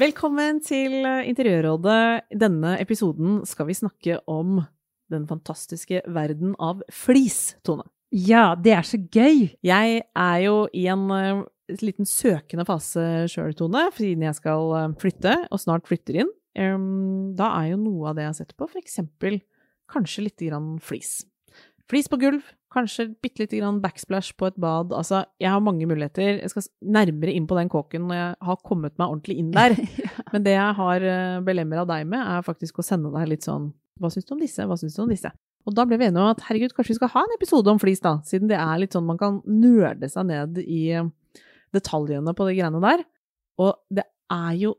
Velkommen til Interiørrådet. I denne episoden skal vi snakke om den fantastiske verden av flis, Tone. Ja, det er så gøy! Jeg er jo i en uh, liten søkende fase sjøl, Tone, siden jeg skal uh, flytte, og snart flytter inn. Um, da er jo noe av det jeg har sett på, for eksempel kanskje litt grann flis. Flis på gulv, kanskje bitte lite grann backsplash på et bad. Altså, jeg har mange muligheter. Jeg skal nærmere inn på den kåken når jeg har kommet meg ordentlig inn der. ja. Men det jeg har uh, belemra deg med, er faktisk å sende deg litt sånn Hva syns du om disse? Hva syns du om disse? Og da ble vi enige om at herregud, kanskje vi skal ha en episode om flis, da. Siden det er litt sånn man kan nerde seg ned i eh, detaljene på de greiene der. Og det er jo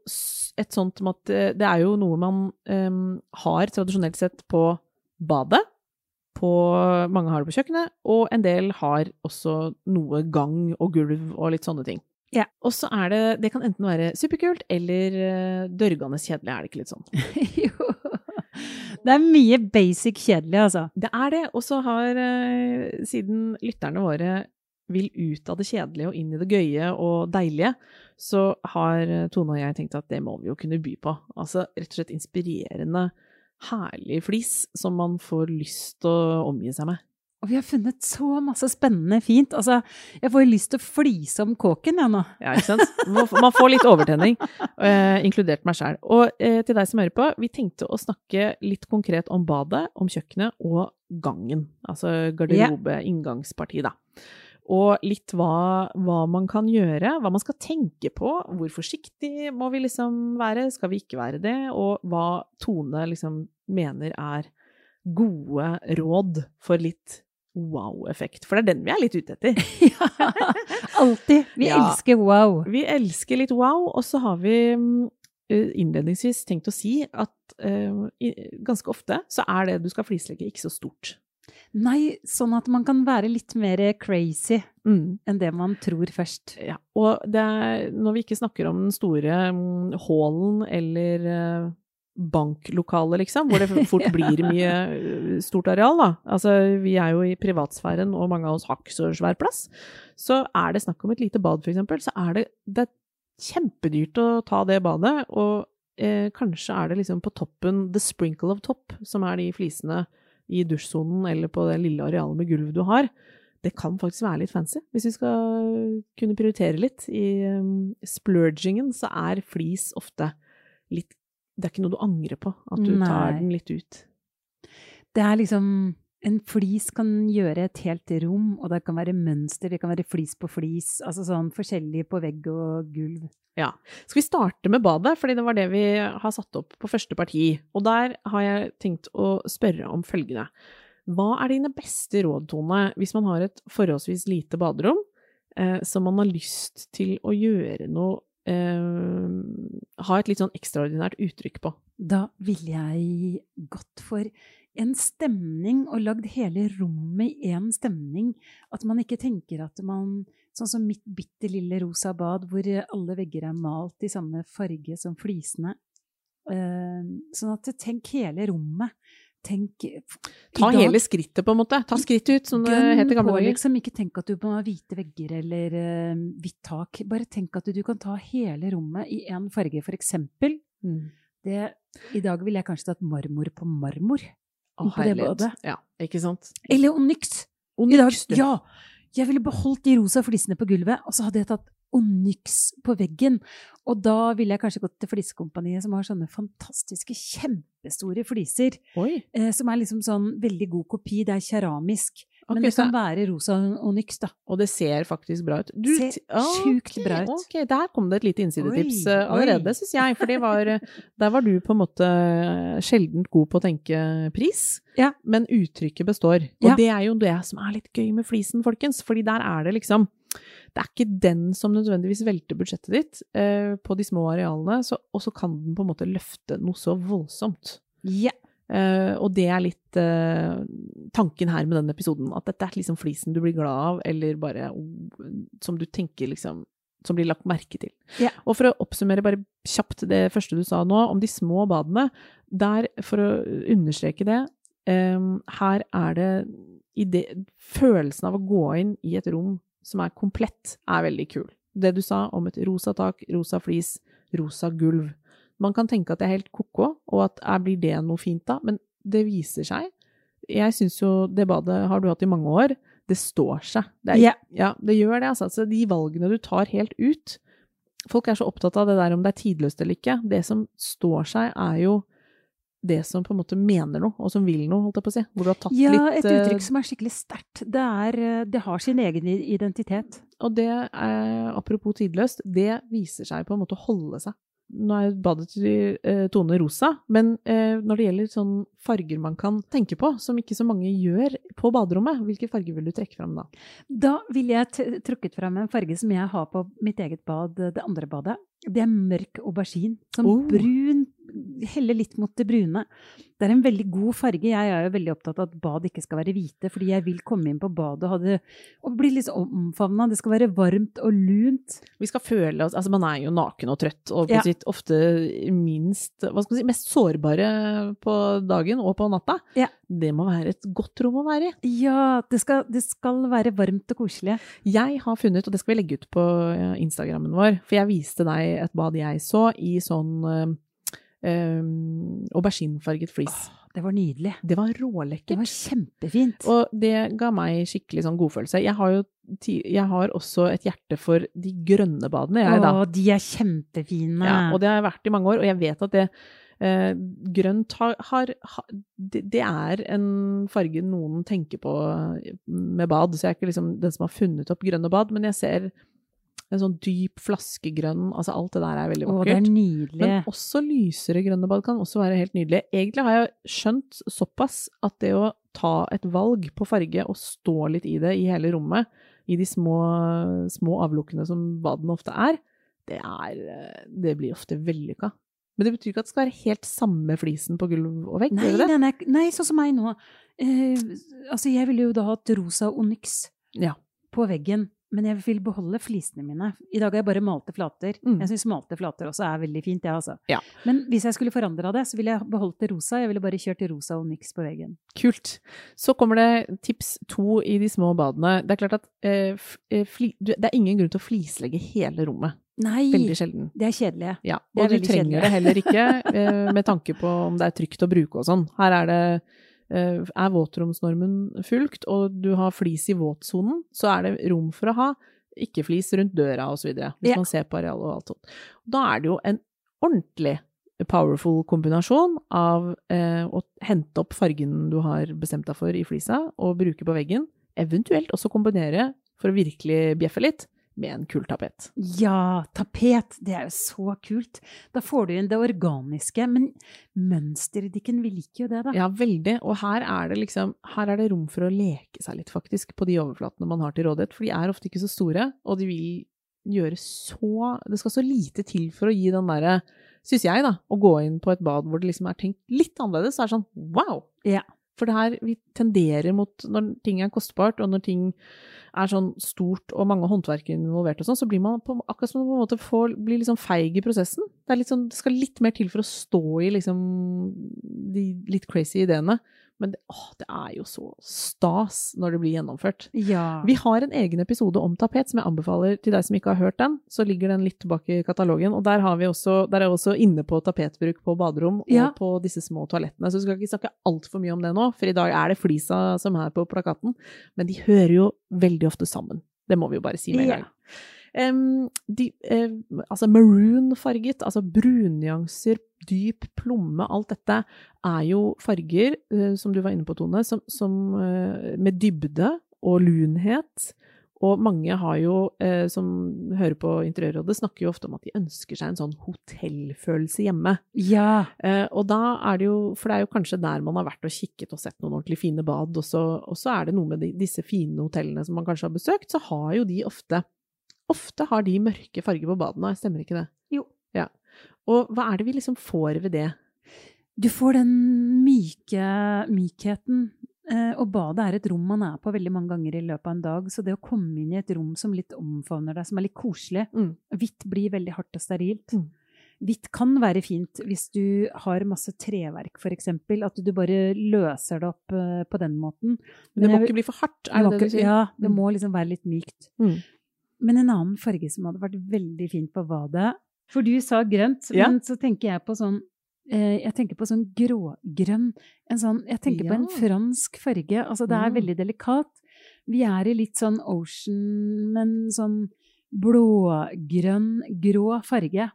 et sånt at det er jo noe man um, har tradisjonelt sett på badet. På, mange har det på kjøkkenet, og en del har også noe gang og gulv og litt sånne ting. Ja. Og så er det Det kan enten være superkult eller uh, dørgende kjedelig, er det ikke litt sånn? jo. Det er mye basic kjedelig, altså. Det er det. Og så har, uh, siden lytterne våre vil ut av det kjedelige og inn i det gøye og deilige, så har Tone og jeg tenkt at det må vi jo kunne by på. Altså rett og slett inspirerende herlig flis som man får lyst til å omgi seg med. Og vi har funnet så masse spennende fint. Altså, jeg får lyst til å flise om kåken, jeg ja, nå. Ja, ikke sant? Man får litt overtenning, eh, inkludert meg sjæl. Og eh, til deg som hører på, vi tenkte å snakke litt konkret om badet, om kjøkkenet og gangen. Altså garderobe, inngangsparti, da. Og litt hva, hva, man kan gjøre, hva man skal tenke på. Hvor forsiktig må vi liksom være, skal vi ikke være det? Og hva Tone liksom mener er gode råd for litt wow-effekt. For det er den vi er litt ute etter. ja, alltid. Vi ja, elsker wow. Vi elsker litt wow, og så har vi innledningsvis tenkt å si at uh, ganske ofte så er det du skal flislegge, ikke så stort. Nei, sånn at man kan være litt mer crazy mm. enn det man tror først. Ja, og er, når vi ikke snakker om den store um, hallen eller uh, banklokalet, liksom, hvor det fort blir mye stort areal, da. Altså, vi er jo i privatsfæren, og mange av oss har ikke så svær plass. Så er det snakk om et lite bad, eksempel, så er det, det er kjempedyrt å ta det badet, og eh, kanskje er det liksom på toppen, the sprinkle of top, som er de flisene i dusjsonen eller på det lille arealet med gulv du har, det kan faktisk være litt fancy. Hvis vi skal kunne prioritere litt i um, splurgingen, så er flis ofte litt Det er ikke noe du angrer på, at du Nei. tar den litt ut. Det er liksom En flis kan gjøre et helt rom, og det kan være mønster, det kan være flis på flis, altså sånn forskjellig på vegg og gulv. Ja. Skal vi starte med badet, fordi det var det vi har satt opp på første parti. Og der har jeg tenkt å spørre om følgende. Hva er dine beste råd, Tone, hvis man har et forholdsvis lite baderom eh, som man har lyst til å gjøre noe eh, Ha et litt sånn ekstraordinært uttrykk på? Da ville jeg gått for en stemning, og lagd hele rommet i én stemning. At man ikke tenker at man Sånn som mitt bitte lille rosa bad, hvor alle vegger er malt i samme farge som flisene. Sånn at tenk hele rommet. Tenk Ta dag, hele skrittet, på en måte. Ta skrittet ut, som det het i gamle dager. Liksom, ikke tenk at du må ha hvite vegger eller uh, hvitt tak. Bare tenk at du, du kan ta hele rommet i én farge. For eksempel mm. det, I dag ville jeg kanskje tatt marmor på marmor. Å, badet. Ja, ikke sant? Eller onyx. Onyx, du. Ja! Jeg ville beholdt de rosa flisene på gulvet, og så hadde jeg tatt onyx på veggen. Og da ville jeg kanskje gått til Flisekompaniet, som har sånne fantastiske, kjempestore fliser. Eh, som er liksom sånn veldig god kopi. Det er keramisk. Men det kan være rosa onyx, da. Og det ser faktisk bra ut. Ser sjukt ok, bra ut. Ok, der kom det et lite innsidetips Oi, eh, allerede, syns jeg. For var, eh, der var du på en måte sjeldent god på å tenke pris, Ja. men uttrykket består. Og Ja. det er jo det som er litt gøy med flisen, folkens. Fordi der er det liksom Det er ikke den som nødvendigvis velter budsjettet ditt eh, på de små arealene, så, og så kan den på en måte løfte noe så voldsomt. Ja. Eh, og det er litt uh, tanken her med denne episoden. At dette er liksom flisen du blir glad av, eller bare oh, som du tenker liksom Som blir lagt merke til. Yeah. Og for å oppsummere bare kjapt det første du sa nå, om de små badene. Der, for å understreke det, um, her er det, det Følelsen av å gå inn i et rom som er komplett, er veldig kul. Det du sa om et rosa tak, rosa flis, rosa gulv. Man kan tenke at det er helt ko-ko, og at blir det noe fint da? Men det viser seg. Jeg syns jo det badet har du hatt i mange år. Det står seg. Det er, Ja. ja, det gjør det. Altså. altså. De valgene du tar helt ut Folk er så opptatt av det der om det er tidløst eller ikke. Det som står seg, er jo det som på en måte mener noe, og som vil noe, holdt jeg på å si. Hvor du har tatt ja, litt et eh, uttrykk som er skikkelig sterkt. Det, eh, det har sin egen identitet. Og det, er, apropos tidløst, det viser seg på en måte å holde seg. Nå er badet til eh, tone rosa, men eh, når det gjelder sånn farger man kan tenke på, som ikke så mange gjør på baderommet, hvilke farger vil du trekke fram da? Da ville jeg trukket fram en farge som jeg har på mitt eget bad, det andre badet. Det er mørk aubergine. Sånn Oh. brun, heller litt mot det brune. Det er en veldig god farge. Jeg er jo veldig opptatt av at bad ikke skal være hvite, fordi jeg vil komme inn på badet og, det, og bli litt omfavna. Det skal være varmt og lunt. Vi skal føle oss, altså Man er jo naken og trøtt, og Ja. sitt ofte minst hva skal man si, mest sårbare på dagen og på natta. Ja. Det må være et godt rom å være i. Ja, det skal, det skal være varmt og koselig. Jeg har funnet, og det skal vi legge ut på eh, Instagrammen vår, for jeg viste deg et bad jeg så i sånn eh, eh, auberginefarget flis. Det var nydelig. Det var Det var kjempefint. Og det ga meg skikkelig sånn godfølelse. Jeg har jo jeg har også et hjerte for de grønne badene, jeg, da. Å, de er kjempefine. Ja, og det har jeg vært i mange år, og jeg vet at det eh, grønt har, har, har det, det er en farge noen tenker på med bad, så jeg er ikke liksom den som har funnet opp grønne bad, men jeg ser en sånn dyp flaskegrønn, altså alt det der er veldig vakkert. Å, det er nydelig. Men også lysere grønne bad kan også være helt nydelig. Egentlig har jeg skjønt såpass at det å ta et valg på farge og stå litt i det i hele rommet, i de små, små avlukkene som badene ofte er, det, er, det blir ofte vellykka. Men det betyr ikke at det skal være helt samme flisen på gulv og vegg? Nei, nei, nei, nei, sånn som meg nå. Eh, altså, jeg ville jo da hatt rosa onyx Ja. på veggen, men jeg vil beholde flisene mine. I dag har jeg bare malte flater. Mm. Jeg syns malte flater også er veldig fint, jeg, altså. Ja. Men hvis jeg skulle forandra det, så ville jeg beholdt det rosa. Jeg ville bare kjørt rosa og niks på veggen. Kult. Så kommer det tips to i de små badene. Det er klart at eh, eh, fli, det er ingen grunn til å flislegge hele rommet. Nei, Veldig sjelden. det er kjedelig. Ja, Det og du trenger kjedelige. det heller ikke eh, med tanke på om det er trygt å bruke og sånn. Her er det er våtromsnormen fulgt, og du har flis i våtsonen, så er det rom for å ha ikke-flis rundt døra osv. Hvis Ja. man ser på arealet og alt sånt. Da er det jo en ordentlig powerful kombinasjon av eh, å hente opp fargen du har bestemt deg for i flisa, og bruke på veggen. Eventuelt også kombinere, for å virkelig bjeffe litt, med en kul tapet. Ja, tapet! Det er jo så kult. Da får du inn det organiske. Men mønsterdikken, vi liker jo det, da. Ja, veldig. Og her er det liksom Her er det rom for å leke seg litt, faktisk, på de overflatene man har til rådighet. For de er ofte ikke så store, og de vil gjøre så Det skal så lite til for å gi den derre Syns jeg, da. Å gå inn på et bad hvor det liksom er tenkt litt annerledes, så er det sånn wow! Ja. For det her, vi tenderer mot Når ting er kostbart, og når ting er sånn stort og mange håndverkere involvert og sånn, så blir man på, akkurat som man på en måte får, blir sånn feig i prosessen. Det, sånn, det skal litt mer til for å stå i liksom de litt crazy ideene. Men det, åh, det er jo så stas når det blir gjennomført. Ja. Vi har en egen episode om tapet som jeg anbefaler til deg som ikke har hørt den. Så ligger den litt tilbake i katalogen. Og der, har vi også, der er vi også inne på tapetbruk på baderom og Ja. på disse små toalettene. Så vi skal ikke snakke altfor mye om det nå, for i dag er det flisa som er på plakaten. Men de hører jo veldig ofte sammen. Det må vi jo bare si med en Ja. gang. De, eh, altså maroon-farget, altså brunnyanser, dyp plomme, alt dette er jo farger, eh, som du var inne på, Tone, som, som, eh, med dybde og lunhet. Og mange har jo, som hører på Interiørrådet, snakker jo ofte om at de ønsker seg en sånn hotellfølelse hjemme. Ja. Og da er det jo, for det er jo kanskje der man har vært og kikket og sett noen ordentlig fine bad, og så, og så er det noe med de, disse fine hotellene som man kanskje har besøkt, så har jo de ofte, ofte har de mørke farger på badene, stemmer ikke det? Jo. Ja. Og hva er det vi liksom får ved det? Du får den myke mykheten. eh, Og badet er et rom man er på veldig mange ganger i løpet av en dag. Så det å komme inn i et rom som litt omfavner deg, som er litt koselig Mm. Hvitt blir veldig hardt og sterilt. Mm. Hvitt kan være fint hvis du har masse treverk, f.eks. At du bare løser det opp eh, på den måten. Men det må jeg- ikke bli for hardt, er det det du sier? Ja, det Mm. må liksom være litt mykt. Mm. Men en annen farge som hadde vært veldig fint på badet For du sa grønt, Ja. men så tenker jeg på sånn eh, Jeg tenker på sånn grågrønn. En sånn, jeg tenker på en fransk farge. Altså, det er Mm. veldig delikat. Vi er i litt sånn ocean, men sånn blågrønn, grå farge.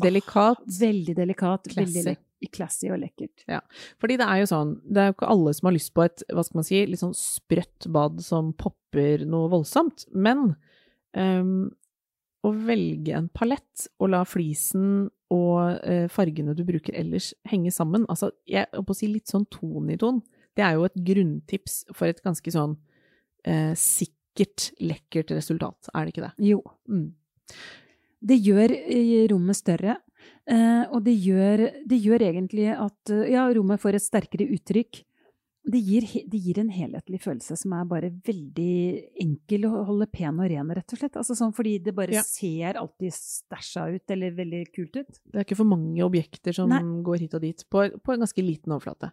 Delikat. Veldig delikat. Classy. Veldig classy og lekkert. Ja. Fordi det er jo sånn, det er jo ikke alle som har lyst på et, hva skal man si, litt sånn sprøtt bad som popper noe voldsomt. Men ehm, å velge en palett og la flisen og uh, fargene du bruker ellers henge sammen, altså jeg holdt på å si litt sånn ton i ton, det er jo et grunntips for et ganske sånn uh, sikkert, lekkert resultat, er det ikke det? Jo. Mm. Det gjør eh, rommet større, Uh, og det gjør, det gjør egentlig at ja, rommet får et sterkere uttrykk. Det gir, det gir en helhetlig følelse som er bare veldig enkel å holde pen og ren, rett og slett. Altså sånn fordi det bare Ja. ser alltid stæsja ut, eller veldig kult ut. Det er ikke for mange objekter som Nei. går hit og dit, på, på en ganske liten overflate.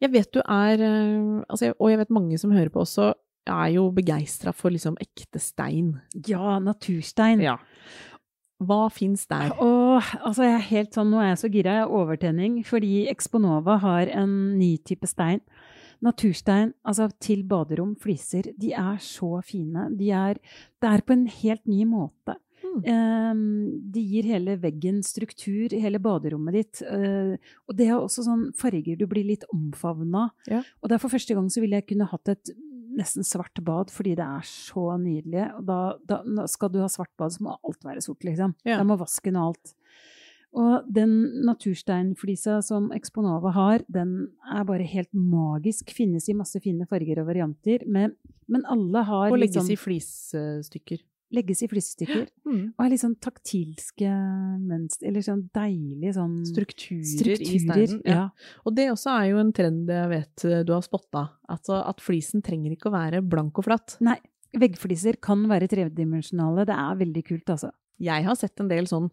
Jeg vet du er, eh, altså, og jeg vet mange som hører på også, er jo begeistra for liksom ekte stein. Ja, naturstein. Ja. Hva fins der? Og, altså jeg er helt sånn, nå er jeg så gira, jeg har overtenning, fordi Exponova har en ny type stein. Naturstein, altså til baderom, fliser, de er så fine. De er, det er på en helt ny måte. Mm. Ehm, de gir hele veggen struktur, hele baderommet ditt. eh, og det er også sånn farger du blir litt omfavna. Ja. Og det er for første gang så ville jeg kunne hatt et nesten svart bad, fordi det er så nydelig. Og da, da skal du ha svart bad, så må alt være sort, liksom. Ja. Da må vasken og alt. Og den natursteinflisa som Exponova har, den er bare helt magisk. Finnes i masse fine farger og varianter. Men, men alle har Og legges liksom, i flisestykker. Legges i flisestykker. Mm. Og er litt sånn taktilske mønster, eller sånn deilige sånn Strukturer, i steinen. Ja. Og det også er jo en trend jeg vet eh, du har spotta. Altså at flisen trenger ikke å være blank og flatt. Nei, veggfliser kan være tredimensjonale. Det er veldig kult, altså. Jeg har sett en del sånn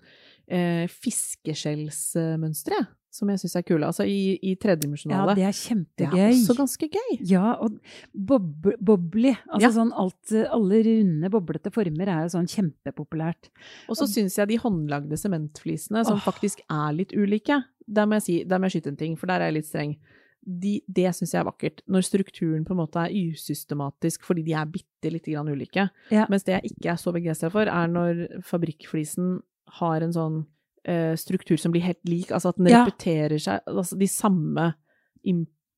eh, fiskeskjellsmønstre, jeg, som jeg syns er kule. Altså i, i Ja, det er kjempegøy. det er også ganske gøy. Ja, og bob bobly. Altså Ja. sånn alt, alle runde, boblete former er jo sånn kjempepopulært. Og så syns jeg de håndlagde sementflisene, som Åh. faktisk er litt ulike, der må jeg si, der må jeg skyte en ting, for der er jeg litt streng. De, det syns jeg er vakkert. Når strukturen på en måte er usystematisk fordi de er bitte lite grann ulike. Ja. Mens det jeg ikke er så begeistra for, er når fabrikkflisen har en sånn eh, struktur som blir helt lik, altså at den Ja. repeterer seg, altså de samme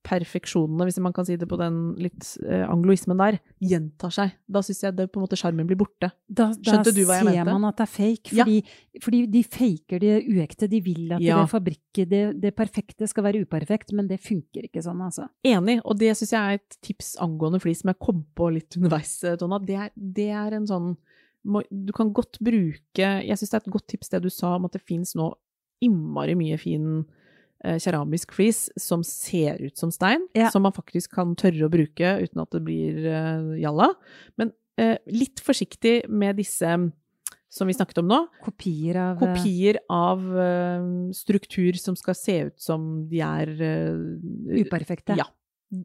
imperfeksjonene, hvis man kan si det på den litt eh, angloismen der, gjentar seg. Da syns jeg det på en måte sjarmen blir borte. Da, da Skjønte du hva jeg ser man at det er fake, Ja. fordi, fordi de faker det uekte. De vil at Ja. det fabrikket, det, det perfekte skal være uperfekt, men det funker ikke sånn, altså. Enig, og det syns jeg er et tips angående flis som jeg kom på litt underveis, Donna. Det er, det er en sånn Du kan godt bruke Jeg syns det er et godt tips det du sa om at det fins nå innmari mye fin eh, keramisk flis som ser ut som stein, Ja. som man faktisk kan tørre å bruke uten at det blir eh, jalla. Men eh, litt forsiktig med disse som vi snakket om nå. Kopier av eh, Kopier av eh, struktur som skal se ut som de er eh, uperfekte. Ja.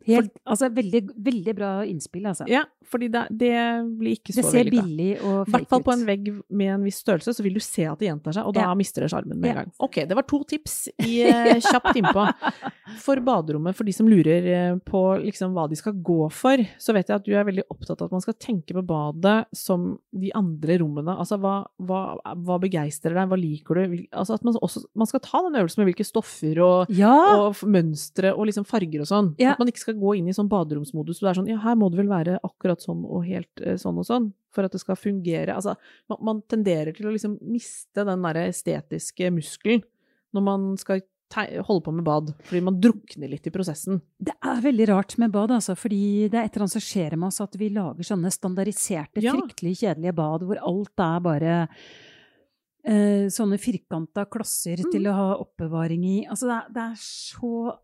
Helt, altså, veldig, veldig bra innspill, altså. Ja, fordi det, det blir ikke så det ser billig og I hvert fake fall på en vegg med en viss størrelse, så vil du se at det gjentar seg, og da Ja. mister det sjarmen med en Ja. gang. Ok, det var to tips i, eh, kjapt innpå. For baderommet, for de som lurer eh, på liksom hva de skal gå for, så vet jeg at du er veldig opptatt av at man skal tenke på badet som de andre rommene. Altså hva, hva, hva begeistrer deg, hva liker du? Altså at man også man skal ta den øvelsen med hvilke stoffer og Ja! og mønstre og liksom farger og sånn. Ja. At man ikke skal gå inn i sånn baderomsmodus. Det er sånn, ja, her må det vel være akkurat sånn og helt eh, sånn og sånn, for at det skal fungere. Altså, man, man tenderer til å liksom miste den derre estetiske muskelen når man skal holde på med bad, fordi man drukner litt i prosessen. Det er veldig rart med bad, altså, fordi det er et eller annet som skjer med oss at vi lager sånne standardiserte, Ja. fryktelig kjedelige bad hvor alt er bare eh, sånne firkanta klosser Mm. til å ha oppbevaring i. Altså, det er, det er så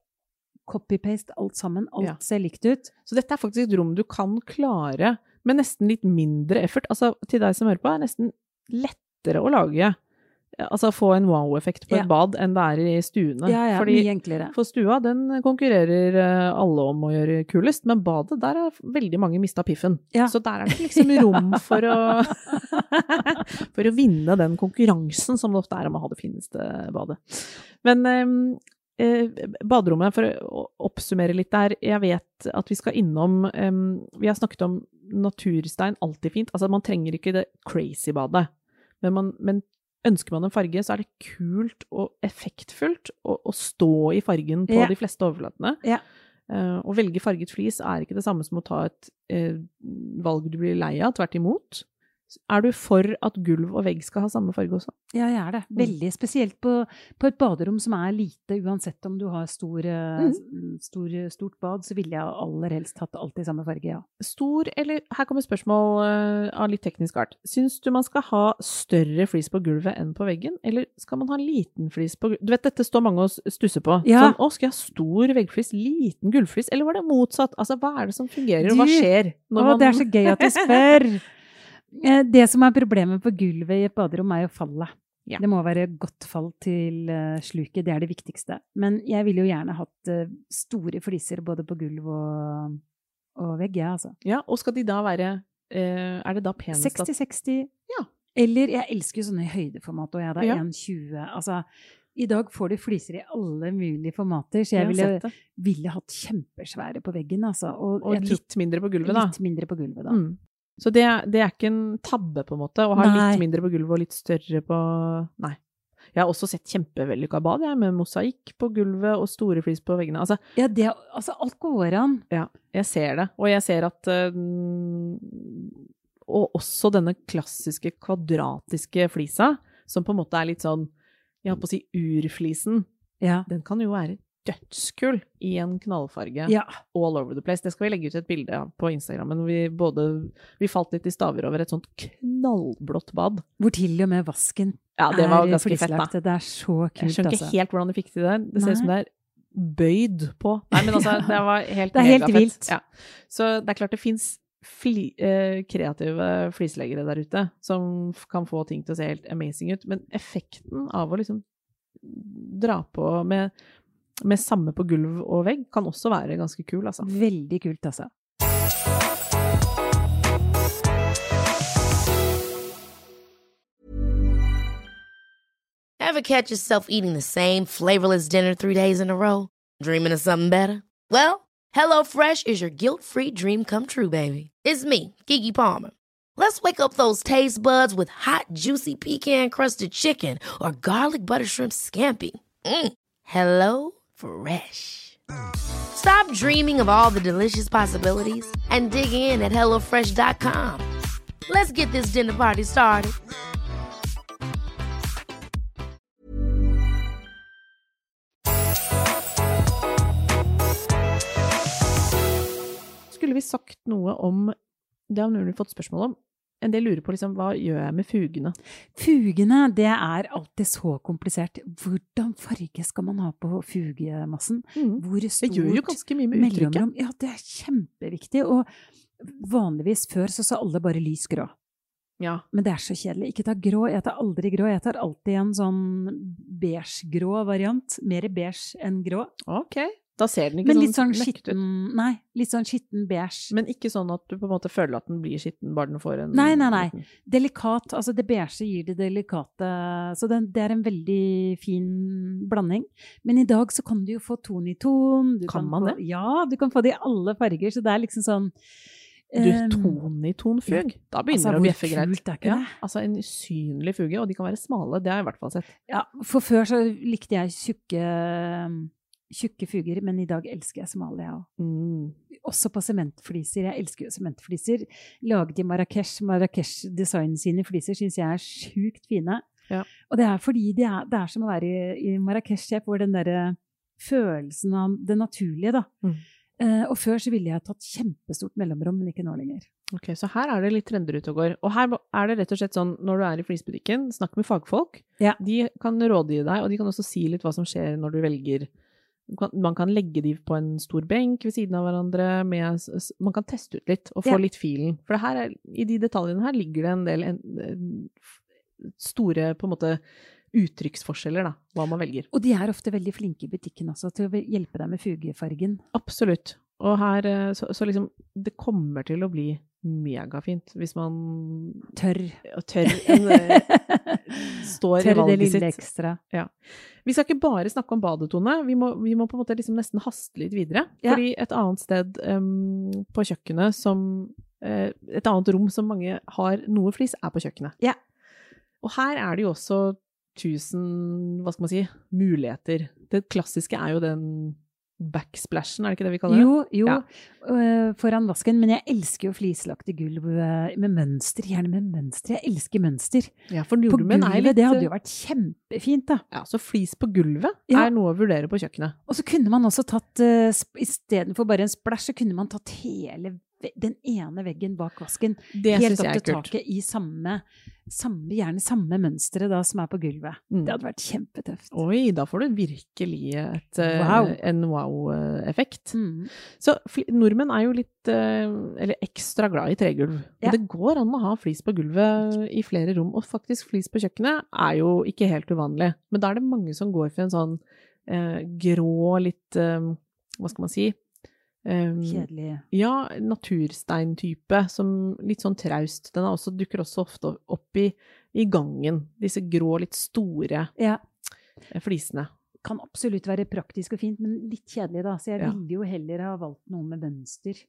copy-paste alt sammen. Alt Ja. ser likt ut. Så dette er faktisk et rom du kan klare med nesten litt mindre effort. Altså, til deg som hører på, er nesten lettere å lage. Altså få en wow-effekt på Ja. et bad enn det er i stuene. Ja, ja, Fordi mye enklere. For stua, den konkurrerer eh, alle om å gjøre kulest, men badet, der har veldig mange mista piffen. Ja. Så der er det liksom rom for å For å vinne den konkurransen som det ofte er om å ha det fineste badet. Men eh, eh, baderommet, for å oppsummere litt der, jeg vet at vi skal innom eh, Vi har snakket om naturstein, alltid fint. Altså, man trenger ikke det crazy badet, men, man, men Ønsker man en farge, så er det kult og effektfullt å, å stå i fargen på Ja. de fleste overflatene. Ja. Eh, å velge farget flis er ikke det samme som å ta et eh, valg du blir lei av, tvert imot. Er du for at gulv og vegg skal ha samme farge også? Ja, jeg er det. Mm. Veldig spesielt på, på et baderom som er lite, uansett om du har stor, eh, Mm. stor, stort bad, så ville jeg aller helst hatt alltid samme farge, ja. Stor, eller her kommer spørsmål eh, av litt teknisk art. Syns du man skal ha større flis på gulvet enn på veggen, eller skal man ha liten flis på gulvet? Du vet, dette står mange og stusser på. Ja. Sånn, å, skal jeg ha stor veggflis, liten gulvflis, eller var det motsatt? Altså, hva er det som fungerer, og hva skjer? Å, det er så gøy at du spør! Eh, Det som er problemet på gulvet i et baderom, er jo fallet. Ja. Det må være godt fall til eh, sluket, det er det viktigste. Men jeg ville jo gjerne hatt eh, store fliser både på gulv og, og vegg, jeg, altså. Ja, og skal de da være Er det da penest at 60-60. Ja. Eller jeg elsker jo sånne i høydeformat, og jeg er da Ja. 1,20. Altså, i dag får du fliser i alle mulige formater, så Jeg ville, ville hatt kjempesvære på veggen, altså. Og, Og litt mindre på gulvet, da. litt mindre på gulvet, da. Mm. Så det, det er ikke en tabbe, på en måte, å ha litt mindre på gulvet og litt større på Nei. Jeg har også sett kjempevellykka bad, jeg, med mosaikk på gulvet og store flis på veggene. Altså, Ja, det, altså, alt går an. ja, jeg ser det. Og jeg ser at øh, Og også denne klassiske kvadratiske flisa, som på en måte er litt sånn Jeg holdt på å si urflisen. Ja. Den kan jo være dødskul i en knallfarge. ja. all over the place. Det skal vi legge ut et bilde av på Instagrammen. men Vi, både, vi falt litt i staver over et sånt knallblått bad. Hvor til og med vasken Ja, det var er flislagt. Det er så kult. Jeg skjønner ikke altså. helt hvordan de fikk til det. Det ser ut som det er bøyd på. Nei, men altså, det var helt Det er helt vilt. Ja. Så det er klart det fins fli, eh, kreative flisleggere der ute som kan få ting til å se helt amazing ut, men effekten av å liksom dra på med, med samme på gulv og vegg kan også være ganske kul, altså. Veldig kult, altså. Ever catch yourself eating the same flavorless dinner three days in a row? Dreaming of something better? Well, HelloFresh is your guilt free dream come true, baby. It's me, Gigi Palmer. Let's wake up those taste buds with hot, juicy pecan crusted chicken or garlic butter shrimp scampi. Mm. Hello Fresh. Stop dreaming of all the delicious possibilities and dig in at HelloFresh.com. Let's get this dinner party started. Skulle vi sagt noe om Det har vi fått spørsmål om. En del lurer på liksom, hva gjør jeg med fugene? Fugene, det er alltid så komplisert. Hvordan farge skal man ha på fugemassen? Hvor Det gjør jo ganske mye med uttrykket. Ja, det er kjempeviktig. Og vanligvis før så sa alle bare lys grå. Ja. Men det er så kjedelig. Ikke ta grå. Jeg tar aldri grå. Jeg tar alltid en sånn beige-grå variant. Mer beige enn grå. Ok. Da ser den ikke Men litt sånn skitten, ut. Nei, litt sånn skitten beige. Men ikke sånn at du på en måte føler at den blir skitten bare den får en Nei, nei, nei. liten- Delikat. Altså det beige gir det delikate. Så den, det er en veldig fin blanding. Men i dag så kan du jo få ton i ton. Du Kan man få, det? Ja, du kan få det i alle farger. Så det er liksom sånn Du, ehm, ton i ton fug? Da begynner altså, det å bjeffe greit. Ja, altså en usynlig fuge, og de kan være smale. Det har jeg i hvert fall sett. Ja, for før så likte jeg tjukke, tjukke fuger, men i dag elsker jeg Somalia òg. Mm. Også på sementfliser. Jeg elsker jo sementfliser. Laget i Marrakech. Marrakech Design sine fliser syns jeg er sjukt fine. Ja. Og det er fordi det er, det er som å være i, i Marrakech. Jeg får den derre følelsen av det naturlige, da. Mm. Eh, og før så ville jeg tatt kjempestort mellomrom, men ikke nå lenger. Ok, Så her er det litt trender ute og går. Og her er det rett og slett sånn, når du er i flisbutikken, snakk med fagfolk. Ja. De kan rådgi deg, og de kan også si litt hva som skjer når du velger Man kan legge de på en stor benk ved siden av hverandre. Med, man kan teste ut litt og få Ja. litt filen. For det her er, i de detaljene her ligger det en del en, en, store på en måte uttrykksforskjeller, da, hva man velger. Og de er ofte veldig flinke i butikken også til å hjelpe deg med fugefargen. Absolutt. Og her, eh, så, så liksom, det kommer til å bli megafint hvis man Tørr. tør en, står står i valget det lille sitt. ekstra. Vi skal ikke bare snakke om badetone, vi må, vi må på en måte liksom nesten haste litt videre. Ja. Fordi et annet sted um, på kjøkkenet som uh, Et annet rom som mange har noe flis, er på kjøkkenet. Ja. Og her er det jo også tusen, hva skal man si, muligheter. Det klassiske er jo den backsplashen, er det ikke det vi kaller det? Jo, jo, Ja. øh, foran vasken. Men jeg elsker jo flislagte gulv øh, med mønster. Gjerne med mønster. Jeg elsker mønster. Ja, for nordmenn er litt det hadde jo vært kjempefint, da. Ja, så flis på gulvet Ja. er noe å vurdere på kjøkkenet. Og så kunne man også tatt, uh, istedenfor bare en splæsj, så kunne man tatt hele den ene veggen bak vasken. Det helt opp til taket i samme, samme, gjerne samme mønsteret da, som er på gulvet. Mm. Det hadde vært kjempetøft. Oi, da får du virkelig et, eh, Wow. en wow-effekt. Mm. Så nordmenn er jo litt, eh, eller ekstra glad i tregulv. Ja. Men det går an å ha flis på gulvet i flere rom, og faktisk flis på kjøkkenet er jo ikke helt uvanlig. Men da er det mange som går for en sånn eh, grå, litt, eh, hva skal man si? Eh, Kjedelig. ja, natursteintype, som litt sånn traust. Den også, dukker også ofte opp i, i gangen. Disse grå, litt store Ja. eh, flisene. Kan absolutt være praktisk og fint, men litt kjedelig, da. Så jeg Ja. ville jo heller ha valgt noe med mønster.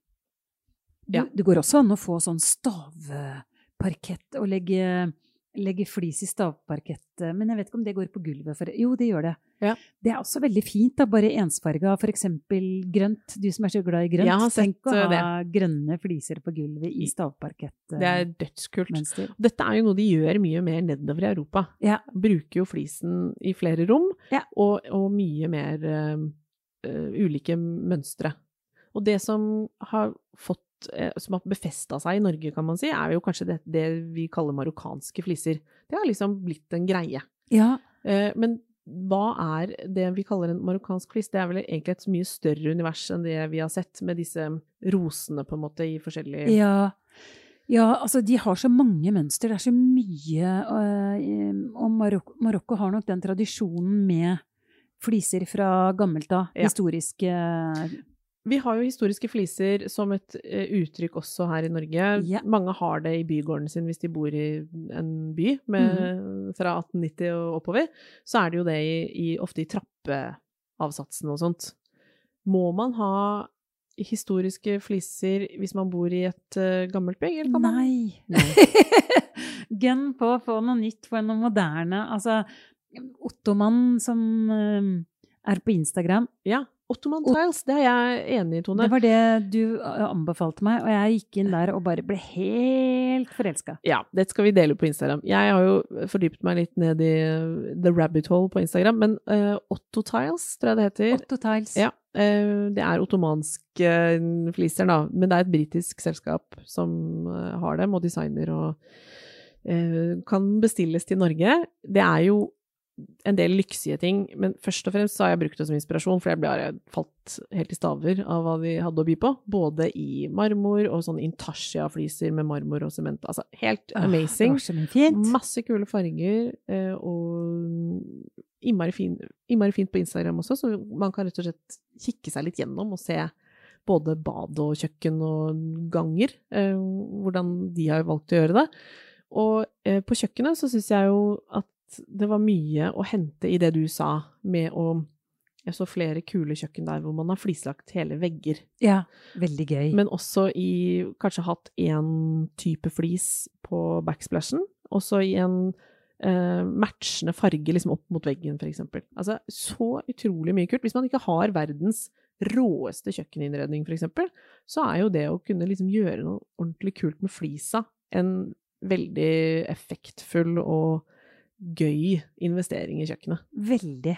Ja. det går også an å få sånn stavparkett og legge, legge flis i stavparkett, men jeg vet ikke om det går på gulvet. For, jo, det gjør det. Ja. Det er også veldig fint, da, bare ensfarga, for eksempel grønt. Du som er så glad i grønt. Jeg har Tenk sett, å ha ha grønne fliser på gulvet i stavparkettet. Det er dødskult. Dette er jo noe de gjør mye mer nedover i Europa. Ja. Bruker jo flisen i flere rom, Ja. og, og mye mer uh, eh, ulike mønstre. Og det som har fått eh, som har befesta seg i Norge, kan man si, er jo kanskje det, det vi kaller marokkanske fliser. Det har liksom blitt en greie. ja. Eh, Men hva er det vi kaller en marokkansk flis? Det er vel egentlig et mye større univers enn det vi har sett, med disse rosene på en måte i forskjellige Ja. ja, altså de har så mange mønster, det er så mye. øh, og Marokko, Marokko har nok den tradisjonen med fliser fra gammelt av. Ja. Historiske Vi har jo historiske fliser som et eh, uttrykk også her i Norge. Ja. Mange har det i bygården sin hvis de bor i en by med, Mhm. fra 1890 og oppover. Så er det jo det i, i, ofte i trappeavsatsen og sånt. Må man ha historiske fliser hvis man bor i et uh, gammelt bygg? Eller kan man- Nei. Gun på få noe nytt, få noe moderne. Altså, Ottoman som uh, er på Instagram, Ja. Ottoman Tiles, det er jeg enig i, Tone. det var det du øh, anbefalte meg, og jeg gikk inn der og bare ble helt forelska. Ja, det skal vi dele på Instagram. Jeg har jo fordypet meg litt ned i uh, The Rabbit Hole på Instagram, men uh, Otto Tiles, tror jeg det heter. Otto Tiles. Ja, uh, det er ottomanske uh, fliser, da, men det er et britisk selskap som har dem, og designer, og kan bestilles til Norge. Det er jo en del lyksige ting, men først og fremst så har jeg brukt det som inspirasjon, for jeg ble falt helt i staver av hva de hadde å by på. Både i marmor og sånn intarsia-fliser med marmor og sement. Altså helt Ah, amazing. Fint. Masse kule farger, eh, og innmari, fin, fint på Instagram også, så man kan rett og slett kikke seg litt gjennom og se både bad og kjøkken og ganger, eh, hvordan de har valgt å gjøre det. Og eh, på kjøkkenet så syns jeg jo at det var mye å hente i det du sa med å jeg så flere kule kjøkken der hvor man har flislagt hele vegger. Ja, veldig gøy. Men også i kanskje hatt én type flis på backsplashen, også i en eh, matchende farge liksom opp mot veggen, eksempel. Altså, så utrolig mye kult. Hvis man ikke har verdens råeste kjøkkeninnredning, eksempel, så er jo det å kunne liksom gjøre noe ordentlig kult med flisa en veldig effektfull og gøy investering i kjøkkenet. Veldig.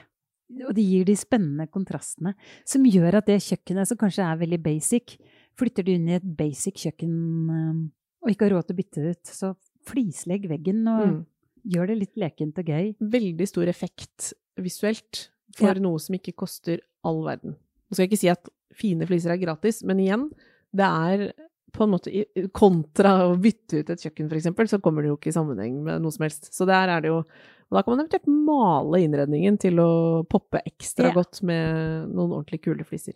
Og det gir de spennende kontrastene som gjør at det kjøkkenet, som kanskje er veldig basic, flytter du inn i et basic kjøkken eh, og ikke har råd til å bytte ut, så flislegg veggen og Mm. gjør det litt lekent og gøy. Veldig stor effekt visuelt for Ja. noe som ikke koster all verden. Nå skal jeg ikke si at fine fliser er gratis, men igjen, det er på en måte kontra å bytte ut et kjøkken, eksempel, så kommer det jo ikke i sammenheng med noe som helst. Så der er det jo Og da kan man eventuelt male innredningen til å poppe ekstra yeah. godt med noen ordentlig kule fliser.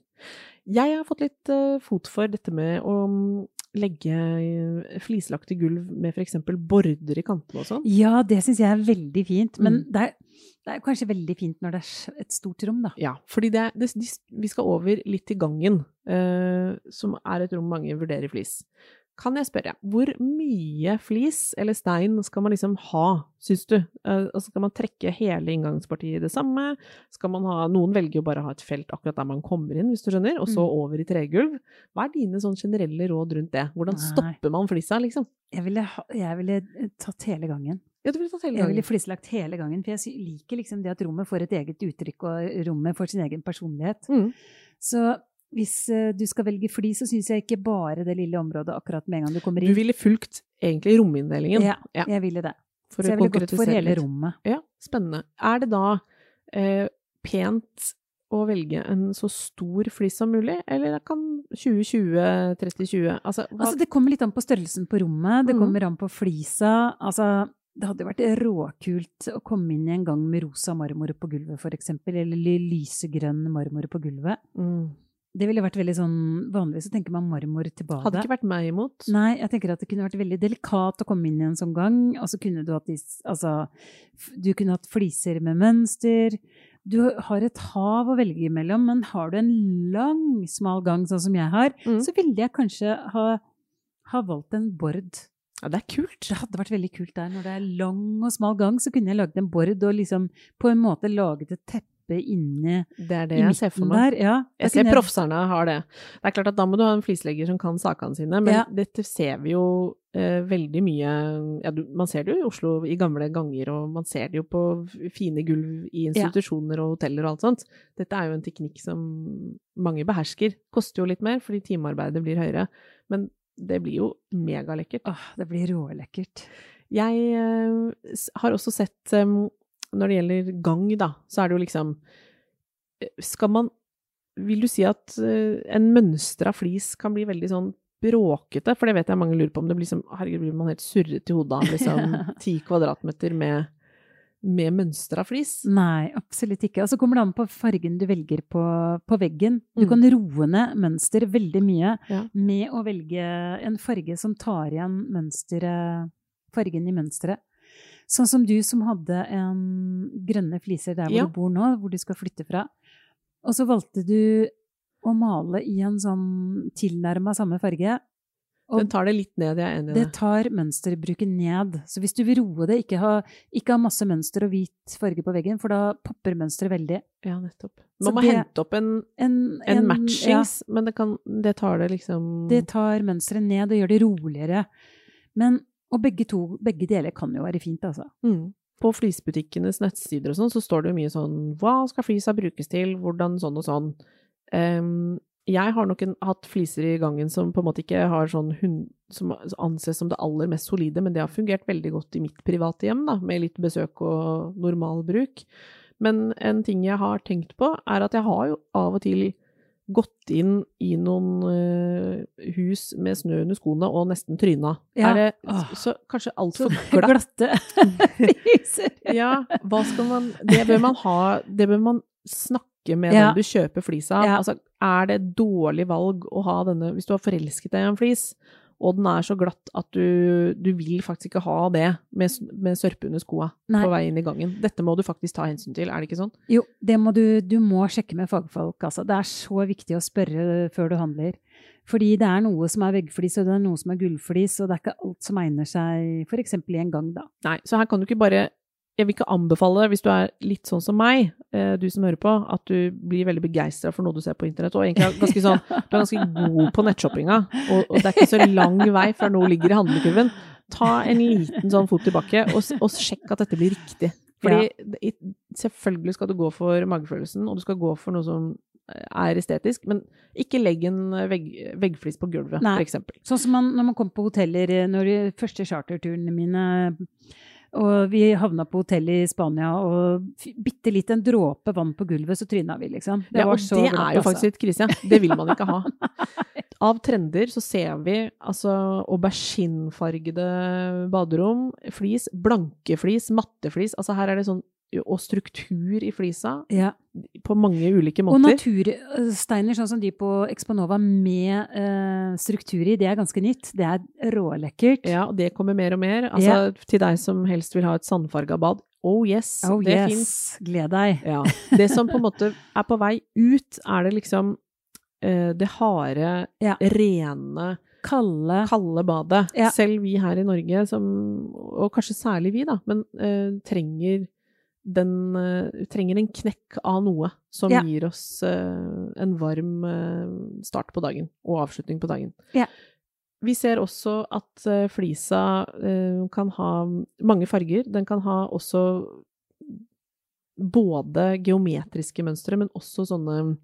Jeg har fått litt uh, fot for dette med å mm, legge eh, flislagte gulv med eksempel border i kantene og sånn. Ja, det syns jeg er veldig fint. Men Mm. det, er, det er kanskje veldig fint når det er et stort rom, da. Ja, fordi det, det, vi skal over litt til gangen, uh, som er et rom mange vurderer flis. Kan jeg spørre, hvor mye flis eller stein skal man liksom ha, syns du? Uh, altså skal man trekke hele inngangspartiet i det samme? Skal man ha, noen velger jo bare å ha et felt akkurat der man kommer inn, hvis du skjønner, og så Mm. over i tregulv. Hva er dine sånn generelle råd rundt det? Hvordan Nei. stopper man flisa, liksom? Jeg ville, jeg ville tatt hele gangen. Ja, du ville tatt hele Jeg ville gangen. flislagt hele gangen, for jeg liker liksom det at rommet får et eget uttrykk, og rommet får sin egen personlighet. Mm. Så hvis eh, du skal velge flis, så syns jeg ikke bare det lille området akkurat med en gang du kommer inn. Du ville fulgt egentlig rominndelingen. Ja, Ja. jeg ville det. for så jeg ville gått for hele rommet. Ja, spennende. Er det da eh, pent å velge en så stor flis som mulig, eller kan 2020, 3020 Altså, hva, Altså, det kommer litt an på størrelsen på rommet, det Mhm. kommer an på flisa. Altså, det hadde vært råkult å komme inn i en gang med rosa marmor på gulvet, eksempel, eller lysegrønn marmor på gulvet. mm, Det ville vært veldig sånn Vanligvis så tenker man marmor til badet. hadde ikke vært meg imot. Nei, jeg tenker at det kunne vært veldig delikat å komme inn i en sånn gang. Og så kunne du hatt altså, Du kunne hatt fliser med mønster. Du har et hav å velge imellom, men har du en lang, smal gang sånn som jeg har, Mm. så ville jeg kanskje ha, ha valgt en bord. Ja, det er kult. Det hadde vært veldig kult der. Når det er lang og smal gang, så kunne jeg laget en bord og liksom på en måte laget et teppe inne Det er det i jeg ser for meg. der. Ja, Jeg ser proffserne har det. Det er klart at da må du ha en flislegger som kan sakene sine, men Ja. dette ser vi jo eh, veldig mye ja, du, Man ser det jo i Oslo i gamle ganger, og man ser det jo på fine gulv i institusjoner og hoteller og alt sånt. Dette er jo en teknikk som mange behersker. Koster jo litt mer fordi timearbeidet blir høyere, men det blir jo megalekkert. Åh, det blir rålekkert. Jeg uh, har også sett um, Når det gjelder gang, da, så er det jo liksom eh, Skal man Vil du si at uh, en mønstra flis kan bli veldig sånn bråkete? For det vet jeg mange lurer på om det blir som Herregud, blir man helt surret i hodet av liksom ti kvadratmeter med, med mønstra flis? Nei, absolutt ikke. Og så kommer det an på fargen du velger på, på veggen. Du Mm. kan roe ned mønster veldig mye Ja. med å velge en farge som tar igjen mønsteret, fargen i mønsteret. Sånn som du som hadde en grønne fliser der hvor Ja. du bor nå, hvor du skal flytte fra. Og så valgte du å male i en sånn tilnærma samme farge. Den tar det litt ned, jeg er enig i det det. tar mønsterbruket ned. Så hvis du vil roe det, ikke ha, ikke ha masse mønster og hvit farge på veggen, for da popper mønsteret veldig. Ja, nettopp. Man må det- hente opp en, En, en, en matchings, men det, kan, det tar det liksom det tar mønsteret ned og gjør det roligere. Men, og begge, to, begge deler kan jo være fint, altså. Mm. På flisbutikkenes nettsider og sånn, så står det jo mye sånn Hva skal flisa brukes til? Hvordan sånn og sånn? Ehm, jeg har nok en, hatt fliser i gangen som på en måte ikke har sånn hund, som anses som det aller mest solide, men det har fungert veldig godt i mitt private hjem, da, med litt besøk og normal bruk. Men en ting jeg har tenkt på, er at jeg har jo av og til gått inn i noen uh, hus med snø under skoene og nesten tryna. Ja. Er det så, så kanskje altfor glatt? glatte fliser. Ja, hva skal man Det bør man ha Det bør man snakke med Ja. den du kjøper flis av. Ja. Altså, er det et dårlig valg å ha denne Hvis du har forelsket deg i en flis, og den er så glatt at du, du vil faktisk ikke ha det med, med sørpe under skoa på vei inn i gangen. Dette må du faktisk ta hensyn til, er det ikke sånn? Jo, det må du, du må sjekke med fagfolk, altså. Det er så viktig å spørre før du handler. Fordi det er noe som er veggflis, og det er noe som er gullflis, og det er ikke alt som egner seg eksempel i en gang, da. Nei, så her kan du ikke bare Jeg vil ikke anbefale, hvis du er litt sånn som meg, eh, du som hører på, at du blir veldig begeistra for noe du ser på internett, og egentlig er ganske sånn Du er ganske god på nettshoppinga, og, og det er ikke så lang vei før noe ligger i handlekurven. Ta en liten sånn fot tilbake, og, og sjekk at dette blir riktig. Fordi ja. selvfølgelig skal du gå for magefølelsen, og du skal gå for noe som eh, er estetisk, men ikke legg en vegg, veggflis på gulvet, f.eks. Sånn som man, når man kommer på hoteller, eh, når de første charterturene mine og vi havna på hotell i Spania, og bitte litt en dråpe vann på gulvet, så tryna vi, liksom. Ja, og så det er jo altså. faktisk litt krise. Det vil man ikke ha. Av trender så ser vi altså auberginefargede baderom, flis, blanke flis, matte flis. Altså her er det sånn og struktur i flisa Ja. på mange ulike måter. Og natursteiner, sånn som de på Exponova med uh, struktur i, det er ganske nytt. Det er rålekkert. Ja, og det kommer mer og mer. Altså til deg som helst vil ha et sandfarga bad. Oh yes, Oh det yes, fins. gled deg. Ja. Det som på en måte er på vei ut, er det liksom uh, det harde, Ja. rene Kalde. kalde badet. Ja. Selv vi her i Norge, som, og kanskje særlig vi, da, men uh, trenger den uh, trenger en knekk av noe som Ja. gir oss uh, en varm uh, start på dagen, og avslutning på dagen. Ja. Vi ser også at flisa kan ha mange farger. Den kan ha også både geometriske mønstre, men også sånne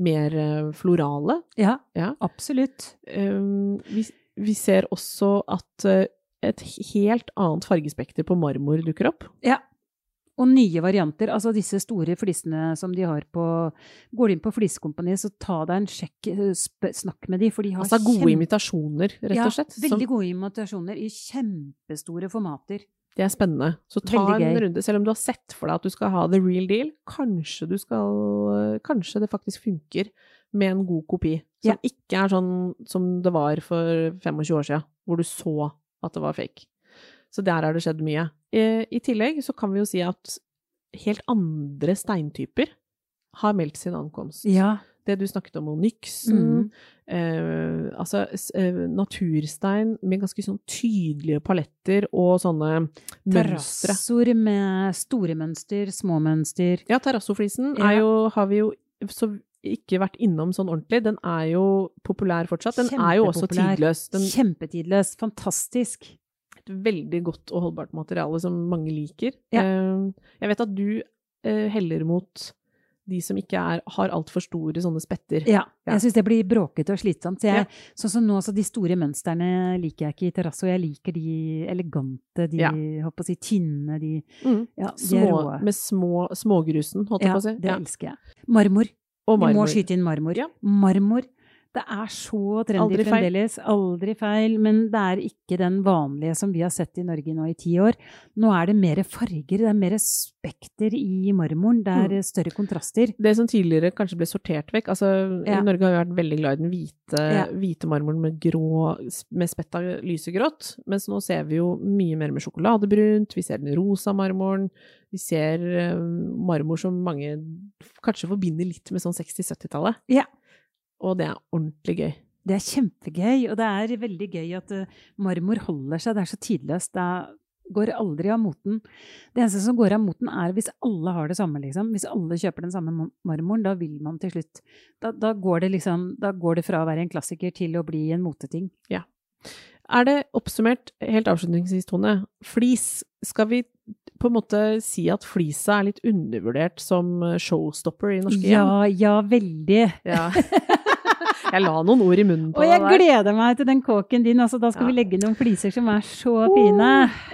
mer florale. Ja, Ja. absolutt. Vi, vi ser også at et helt annet fargespekter på marmor dukker opp. Ja. Og nye varianter. Altså disse store flisene som de har på Går du inn på Flisekompaniet, så ta deg en sjekk, eh, snakk med de, for de har Altså gode kjempe- imitasjoner, rett og slett. Ja, som- veldig gode imitasjoner i kjempestore formater. det er spennende. Så ta en runde. Selv om du har sett for deg at du skal ha the real deal, kanskje du skal Kanskje det faktisk funker med en god kopi. Som Ja. ikke er sånn som det var for 25 år siden, hvor du så at det var fake. Så der har det skjedd mye. I, I tillegg så kan vi jo si at helt andre steintyper har meldt sin ankomst. Ja. Det du snakket om, onyxen, Mm. eh, altså eh, naturstein med ganske sånn tydelige paletter og sånne mønstre. Terrassoer med store mønster, små mønster. Ja, terrassoflisen Ja. er jo, har vi jo så ikke vært innom sånn ordentlig. Den er jo populær fortsatt. Den er jo også tidløs. Den, Kjempetidløs. Fantastisk. Et veldig godt og holdbart materiale som mange liker. Ja. Eh, jeg vet at du eh, heller mot de som ikke er, har altfor store sånne spetter. Ja. Ja. Jeg syns det blir bråkete og slitsomt. Så jeg, Ja. Sånn som nå, så de store mønstrene liker jeg ikke i terrasso. Jeg liker de elegante, de Ja. håper å si tynne, de Mm. Ja, de Små, råe. med små, smågrusen, holdt jeg på å si. Ja, det elsker jeg. Marmor. Og Vi må skyte inn marmor. Ja. Marmor. Det er så trendy Aldri fremdeles. Aldri feil. Men det er ikke den vanlige som vi har sett i Norge nå i ti år. Nå er det mer farger, det er mer spekter i marmoren. Det er Mm. større kontraster. Det som tidligere kanskje ble sortert vekk altså Ja. I Norge har vi vært veldig glad i den hvite, Ja. hvite marmoren med, grå, med spett av lysegrått, mens nå ser vi jo mye mer med sjokoladebrunt, vi ser den rosa marmoren, vi ser eh, marmor som mange kanskje forbinder litt med sånn 60-70-tallet. Ja. Og det er ordentlig gøy. Det er kjempegøy, og det er veldig gøy at eh, marmor holder seg. Det er så tidløst. Det går aldri av moten. Det eneste som går av moten, er hvis alle har det samme, liksom. Hvis alle kjøper den samme marmoren, da vil man til slutt da, da, går det liksom Da går det fra å være en klassiker til å bli en moteting. Er det oppsummert, helt avslutningsvis, Tone, flis, skal vi på en måte si at flisa er litt undervurdert som showstopper i norske hjem? Ja, ja, veldig. Ja. Jeg la noen ord i munnen på Og jeg deg der. gleder meg til den kåken din. Altså, da skal Ja. vi legge noen fliser som er så fine.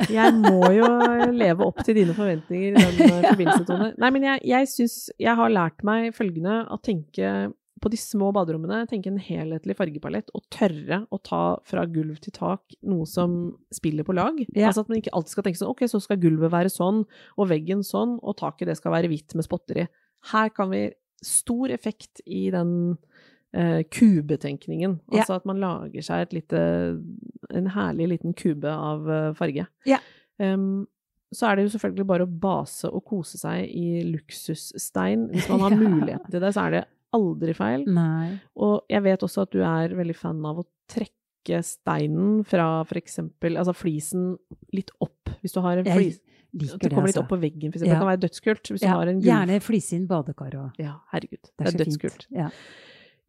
Jeg må jo leve opp til dine forventninger i den eh, forbindelse, Tone. Nei, men jeg, jeg syns Jeg har lært meg følgende, å tenke på de små baderommene tenke en helhetlig fargepalett og tørre å ta fra gulv til tak noe som spiller på lag. Ja. Altså at man ikke alltid skal tenke sånn ok, så skal gulvet være sånn, og veggen sånn, og taket det skal være hvitt med spotter i. Her kan vi stor effekt i den eh, kubetenkningen. Ja. Altså at man lager seg et lite, en herlig liten kube av eh, farge. Ja. Um, så er det jo selvfølgelig bare å base og kose seg i luksusstein. Hvis man har Ja. muligheten til det, så er det aldri feil. Nei. Og jeg vet også at du er veldig fan av å trekke steinen fra for eksempel, altså flisen litt opp. Hvis du har en flis, at det kommer litt altså. opp på veggen, for eksempel. Ja. Det kan være dødskult. Hvis du Ja, har en gulv... gjerne flise inn badekar òg. Ja, herregud. Det Det er, dødskult. fint. Ja.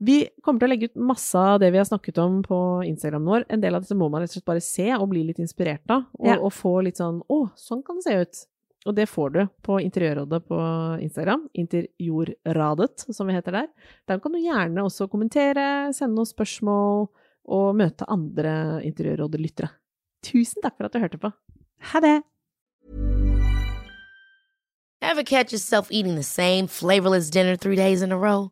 Vi kommer til å legge ut masse av det vi har snakket om på Instagram vår. En del av dette må man rett og slett bare se og bli litt inspirert av. Og, Ja. og få litt sånn Å, sånn kan det se ut. Og det får du på Interiørrådet på Instagram. Interjordradet, som vi heter der. Der kan du gjerne også kommentere, sende noen spørsmål og møte andre Interiørrådet-lyttere. Tusen takk for at du hørte på. Ha det! Ever catch yourself eating the same flavorless dinner three days in a row?